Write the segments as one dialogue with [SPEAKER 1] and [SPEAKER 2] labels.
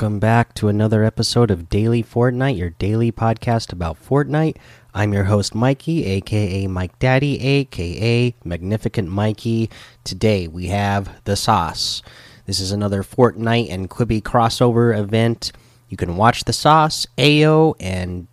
[SPEAKER 1] Welcome back to another episode of Daily Fortnite, your daily podcast about Fortnite. I'm your host, Mikey, aka Mike Daddy, aka Magnificent Mikey. Today we have The Sauce. This is another Fortnite and Quibi crossover event. You can watch The Sauce, Ayo, and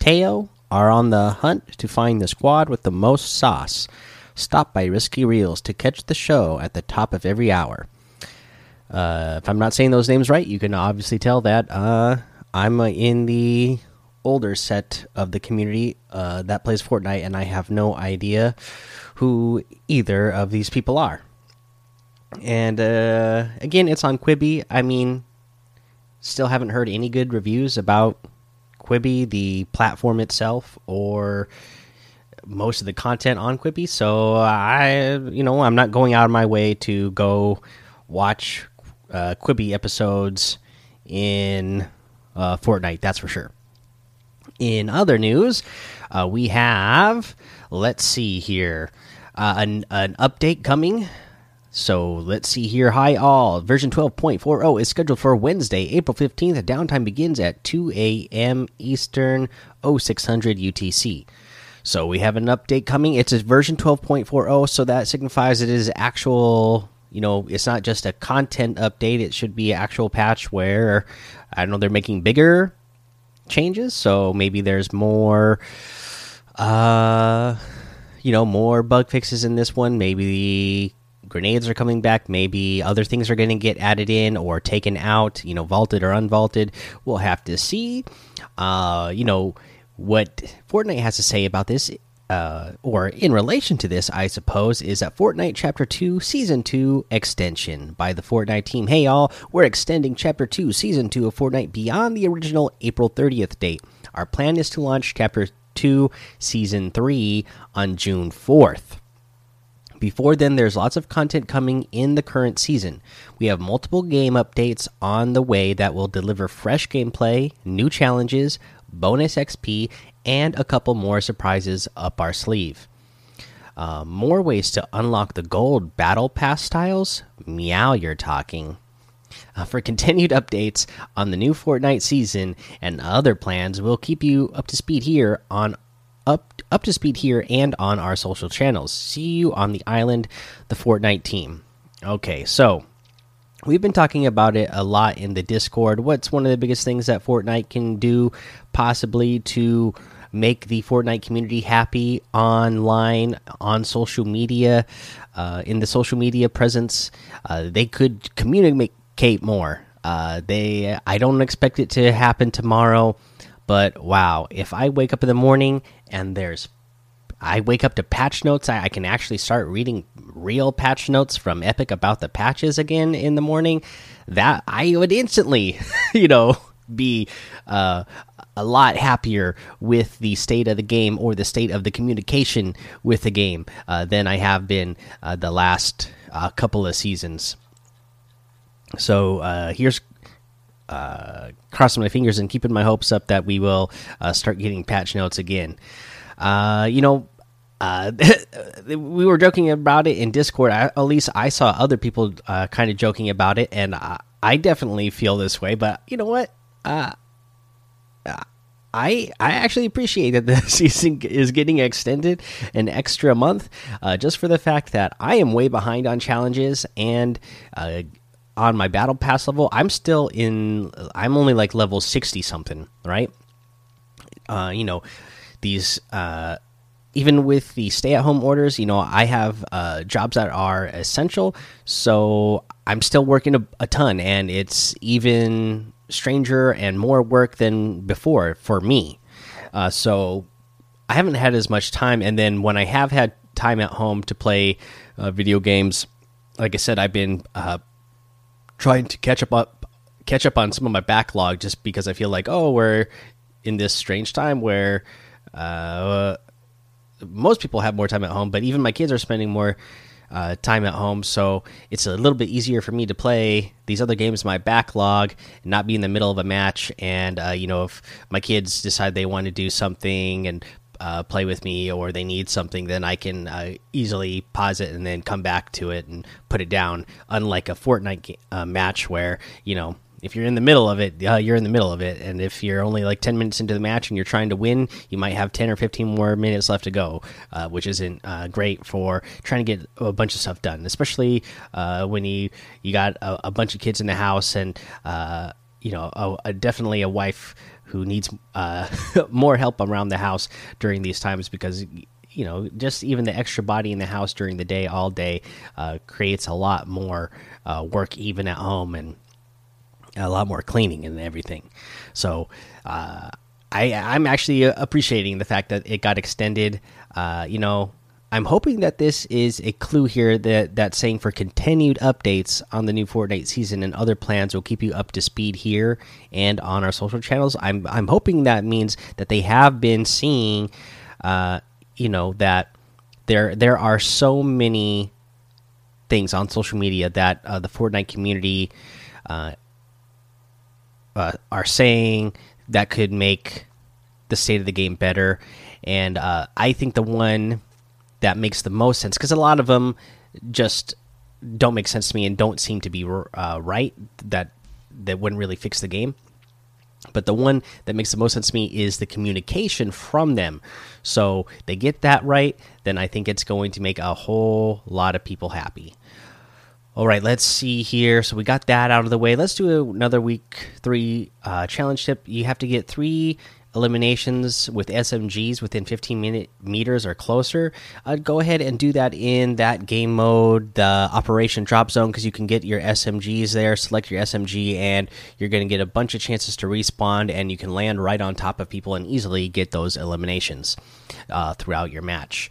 [SPEAKER 1] Teo are on the hunt to find the squad with the most sauce. Stop by Risky Reels to catch the show at the top of every hour. Uh, if I'm not saying those names right, you can obviously tell that uh, I'm uh, in the older set of the community uh, that plays Fortnite, and I have no idea who either of these people are. And uh, again, it's on Quibi. I mean, still haven't heard any good reviews about Quibi, the platform itself, or most of the content on Quibi. So I, you know, I'm not going out of my way to go watch uh, Quibi episodes in uh, Fortnite. That's for sure. In other news, uh, we have let's see here uh, an an update coming. So let's see here. Hi all. Version 12.40 is scheduled for Wednesday, April 15th. The downtime begins at 2 a.m. Eastern, 0600 UTC. So we have an update coming. It's a version 12.40, so that signifies it is actual you know it's not just a content update. It should be an actual patch where i don't know they're making bigger changes. So maybe there's more uh you know more bug fixes in this one. Maybe the grenades are coming back. Maybe other things are going to get added in or taken out you know vaulted or unvaulted. We'll have to see. Uh you know what fortnite has to say about this uh, or in relation to this, I suppose, is that Fortnite Chapter 2 Season 2 extension by the Fortnite team. Hey, y'all, we're extending Chapter 2 Season 2 of Fortnite beyond the original April 30th date. Our plan is to launch Chapter 2 Season 3 on June 4th. Before then, there's lots of content coming in the current season. We have multiple game updates on the way that will deliver fresh gameplay, new challenges, bonus XP, and a couple more surprises up our sleeve. Uh, more ways to unlock the gold battle pass styles? Meow, you're talking. Uh, for continued updates on the new Fortnite season and other plans, we'll keep you up to speed here on up up to speed here and on our social channels. See you on the island, the Fortnite team. Okay, so we've been talking about it a lot in the Discord. What's one of the biggest things that Fortnite can do, possibly to make the Fortnite community happy online on social media, uh, in the social media presence. Uh, they could communicate more. Uh, they, I don't expect it to happen tomorrow, but wow, if I wake up in the morning and there's I wake up to patch notes. I, I, can actually start reading real patch notes from Epic about the patches again in the morning. That I would instantly, you know, be uh, a lot happier with the state of the game or the state of the communication with the game uh, than I have been uh, the last uh, couple of seasons. So uh, here's uh, crossing my fingers and keeping my hopes up that we will uh, start getting patch notes again. you know, uh, we were joking about it in Discord. I, at least I saw other people uh, kind of joking about it, and I, I, definitely feel this way. But you know what? Uh, I I actually appreciate that the season is getting extended an extra month, uh, just for the fact that I am way behind on challenges and uh, on my battle pass level. I'm still in. I'm only like level sixty something, right? Uh, you know, these uh, even with the stay at home orders, you know, I have uh, jobs that are essential, so I'm still working a, a ton, and it's even stranger and more work than before for me. Uh, so I haven't had as much time. And then when I have had time at home to play uh, video games, like I said, I've been uh, trying to catch up, up catch up on some of my backlog just because I feel like oh we're in this strange time where uh, most people have more time at home, but even my kids are spending more uh, time at home, so it's a little bit easier for me to play these other games my backlog and not be in the middle of a match. And uh, you know, if my kids decide they want to do something and uh, play with me or they need something, then I can uh, easily pause it and then come back to it and put it down. Unlike a Fortnite uh, match where you know if you're in the middle of it, uh, you're in the middle of it. And if you're only like 10 minutes into the match and you're trying to win, you might have 10 or 15 more minutes left to go, uh, which isn't uh, great for trying to get a bunch of stuff done, especially uh, when you you got a, a, bunch of kids in the house and uh, you know a, a, definitely a wife who needs uh, more help around the house during these times because you know just even the extra body in the house during the day all day creates a lot more work even at home and a lot more cleaning and everything. So uh, I I'm actually appreciating the fact that it got extended. Uh, you know, I'm hoping that this is a clue here that that's saying for continued updates on the new Fortnite season and other plans will keep you up to speed here and on our social channels. I'm I'm hoping that means that they have been seeing, uh, you know, that there there are so many things on social media that uh, the Fortnite community uh, uh, are saying that could make the state of the game better. And uh, I think the one that makes the most sense because a lot of them just don't make sense to me and don't seem to be uh, right. That that wouldn't really fix the game. But the one that makes the most sense to me is the communication from them. So they get that right, then I think it's going to make a whole lot of people happy. All right, let's see here. So we got that out of the way. Let's do another week three uh, challenge tip. You have to get three eliminations with SMGs within 15 minute meters or closer. I'd go ahead and do that in that game mode, the Operation Drop Zone, because you can get your SMGs there. Select your SMG, and you're going to get a bunch of chances to respawn, and you can land right on top of people and easily get those eliminations uh, throughout your match.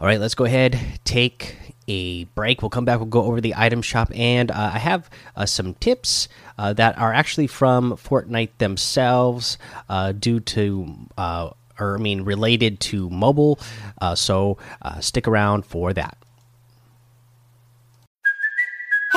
[SPEAKER 1] All right, let's go ahead, take a break. We'll come back. We'll go over the item shop, and uh, I have uh, some tips uh, that are actually from Fortnite themselves, uh, due to uh, or I mean related to mobile. Uh, so stick around for that.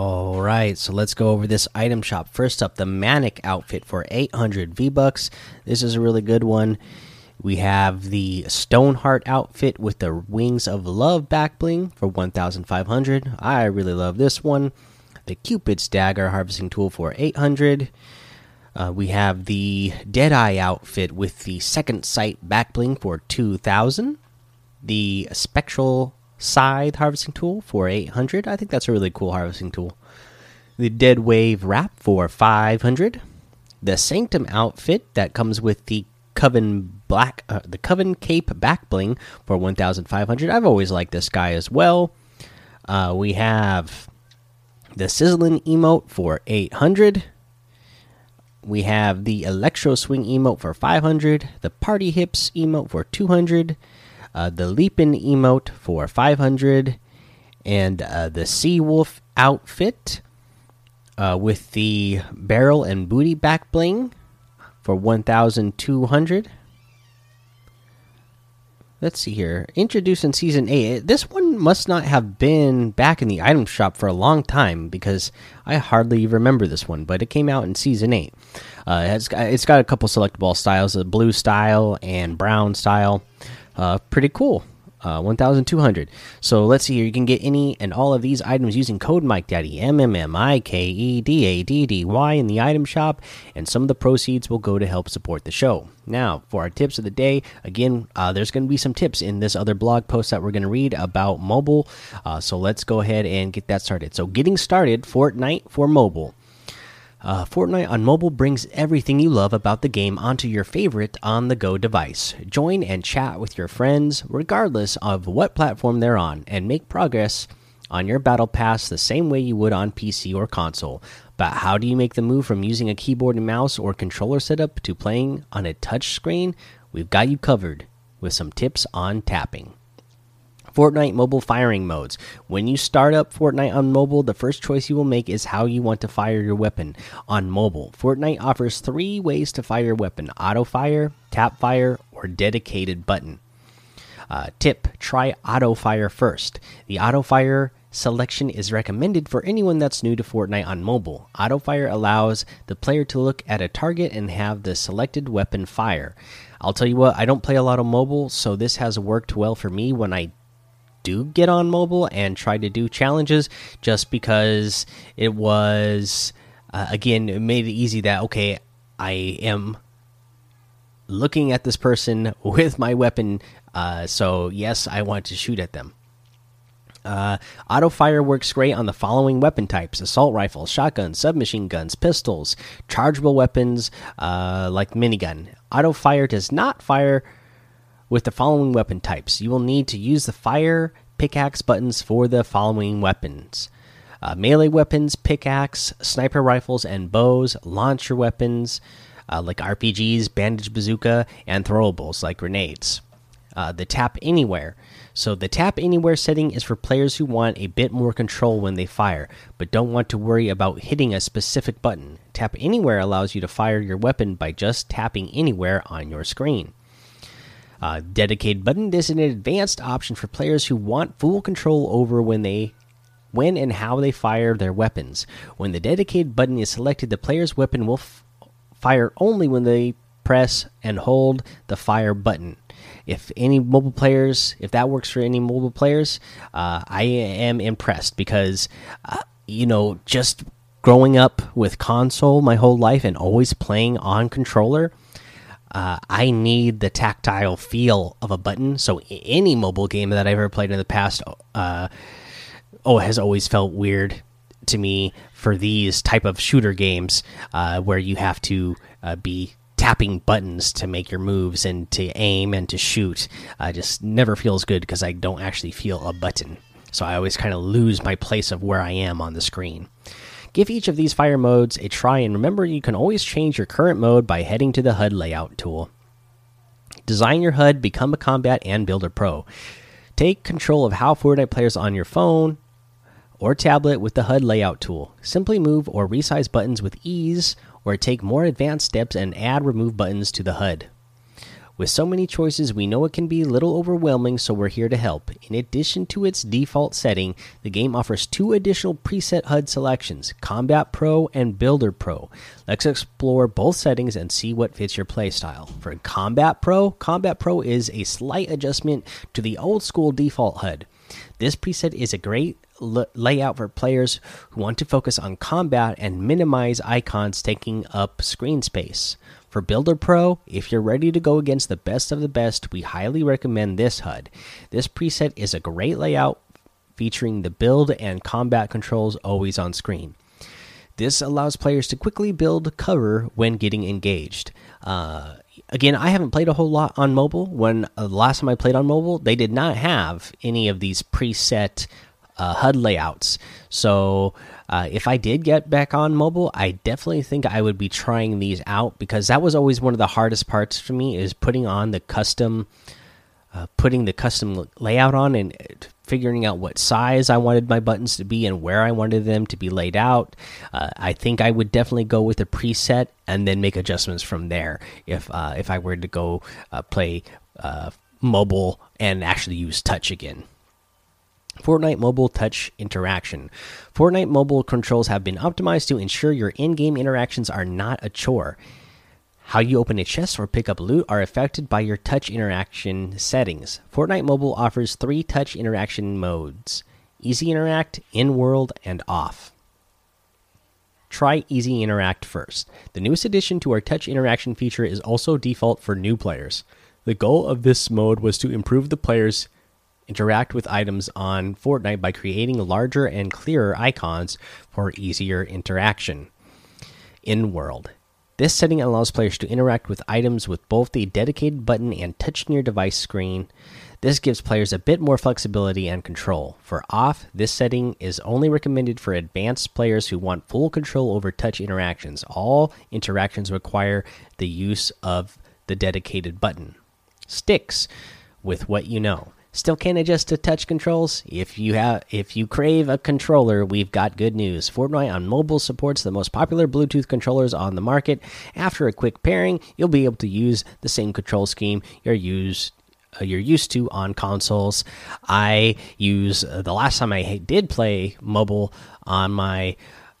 [SPEAKER 1] All right, so let's go over this item shop. First up, the Manic outfit for 800 V bucks. This is a really good one. We have the Stoneheart outfit with the Wings of Love back bling for 1,500. I really love this one. The Cupid's Dagger harvesting tool for 800. Uh, we have the Deadeye outfit with the Second Sight back bling for 2,000. The Spectral scythe harvesting tool for 800 i think that's a really cool harvesting tool. The dead wave wrap for 500 the sanctum outfit that comes with the coven black uh, the coven cape back bling for 1500 i've always liked this guy as well. Uh, we have the sizzling emote for 800 we have the electro swing emote for 500 the party hips emote for 200 uh, the Leapin emote for 500, and uh, the Sea Wolf outfit uh, with the barrel and booty back bling for 1,200. Let's see here. Introduced in season 8. This one must not have been back in the item shop for a long time because I hardly remember this one, but it came out in season 8. Uh, it's, got, it's got a couple selectable styles a blue style and brown style uh, pretty cool. Uh, 1200 so let's see here. You can get any and all of these items using code mike daddy. M m m i k e d a d d y in the item shop and some of the proceeds will go to help support the show. Now for our tips of the day again uh, there's going to be some tips in this other blog post that we're going to read about mobile. Uh, so let's go ahead and get that started. So getting started fortnite for mobile uh, Fortnite on mobile brings everything you love about the game onto your favorite on the go device. Join and chat with your friends, regardless of what platform they're on, and make progress on your battle pass the same way you would on PC or console. But how do you make the move from using a keyboard and mouse or controller setup to playing on a touch screen? We've got you covered with some tips on tapping. Fortnite mobile firing modes. When you start up Fortnite on mobile, the first choice you will make is how you want to fire your weapon on mobile. Fortnite offers three ways to fire your weapon auto fire, tap fire, or dedicated button. Uh, tip try auto fire first. The auto fire selection is recommended for anyone that's new to Fortnite on mobile. Auto fire allows the player to look at a target and have the selected weapon fire. I'll tell you what, I don't play a lot of mobile, so this has worked well for me when I do get on mobile and try to do challenges just because it was uh, again it made it easy that okay i am looking at this person with my weapon uh, so yes i want to shoot at them uh, auto fire works great on the following weapon types assault rifles, shotguns, submachine guns, pistols, chargeable weapons uh, like minigun. Auto fire does not fire with the following weapon types. You will need to use the fire pickaxe buttons for the following weapons uh, melee weapons, pickaxe, sniper rifles, and bows, launcher weapons uh, like RPGs, bandage bazooka, and throwables like grenades. Uh, the tap anywhere. So, the tap anywhere setting is for players who want a bit more control when they fire, but don't want to worry about hitting a specific button. Tap anywhere allows you to fire your weapon by just tapping anywhere on your screen. Uh, dedicated button is an advanced option for players who want full control over when they when and how they fire their weapons. When the dedicated button is selected, the player's weapon will fire only when they press and hold the fire button. If any mobile players, if that works for any mobile players, uh, I am impressed because, uh, you know, just growing up with console my whole life and always playing on controller uh, I need the tactile feel of a button. So any mobile game that I've ever played in the past, uh, oh, has always felt weird to me for these type of shooter games uh, where you have to uh, be tapping buttons to make your moves and to aim and to shoot. Uh, just never feels good because I don't actually feel a button. So I always kind of lose my place of where I am on the screen. Give each of these fire modes a try and remember you can always change your current mode by heading to the HUD layout tool. Design your HUD, become a combat and builder pro. Take control of how Fortnite players on your phone or tablet with the HUD layout tool. Simply move or resize buttons with ease or take more advanced steps and add remove buttons to the HUD. With so many choices, we know it can be a little overwhelming, so we're here to help. In addition to its default setting, the game offers two additional preset HUD selections Combat Pro and Builder Pro. Let's explore both settings and see what fits your playstyle. For Combat Pro, Combat Pro is a slight adjustment to the old school default HUD. This preset is a great layout for players who want to focus on combat and minimize icons taking up screen space. For Builder Pro, if you're ready to go against the best of the best, we highly recommend this HUD. This preset is a great layout featuring the build and combat controls always on screen. This allows players to quickly build cover when getting engaged. Uh, again, I haven't played a whole lot on mobile. When uh, last time I played on mobile, they did not have any of these preset uh, HUD layouts. So uh, if I did get back on mobile, I definitely think I would be trying these out because that was always one of the hardest parts for me is putting on the custom, uh, putting the custom layout on and uh, figuring out what size I wanted my buttons to be and where I wanted them to be laid out. Uh, I think I would definitely go with a preset and then make adjustments from there if uh, if I were to go play mobile and actually use touch again. Fortnite Mobile Touch Interaction. Fortnite Mobile controls have been optimized to ensure your in game interactions are not a chore. How you open a chest or pick up loot are affected by your touch interaction settings. Fortnite Mobile offers three touch interaction modes Easy Interact, In World, and Off. Try Easy Interact first. The newest addition to our touch interaction feature is also default for new players. The goal of this mode was to improve the player's Interact with items on Fortnite by creating larger and clearer icons for easier interaction. In world. This setting allows players to interact with items with both the dedicated button and touch near device screen. This gives players a bit more flexibility and control. For off, this setting is only recommended for advanced players who want full control over touch interactions. All interactions require the use of the dedicated button. Sticks with what you know. Still can't adjust to touch controls? If you have if you crave a controller, we've got good news. Fortnite on mobile supports the most popular Bluetooth controllers on the market. After a quick pairing, you'll be able to use the same control scheme you're used uh, you're used to on consoles. I use uh, the last time I did play mobile on my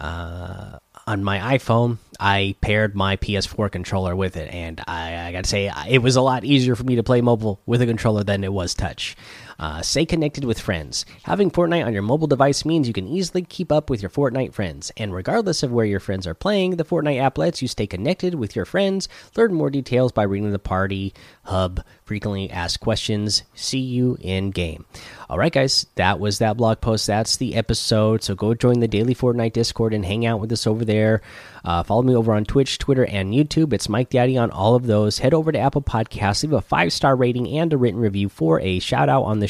[SPEAKER 1] uh, on my iPhone, I paired my PS4 controller with it, and I, I got to say, it was a lot easier for me to play mobile with a controller than it was touch. Uh, stay connected with friends. Having Fortnite on your mobile device means you can easily keep up with your Fortnite friends. And regardless of where your friends are playing, the Fortnite app lets you stay connected with your friends. Learn more details by reading the party hub, frequently asked questions. See you in game. All right, guys, that was that blog post. That's the episode. So go join the daily Fortnite Discord and hang out with us over there. Uh, follow me over on Twitch, Twitter, and YouTube. It's Mike Daddy on all of those. Head over to Apple Podcasts, leave a five star rating and a written review for a shout out on the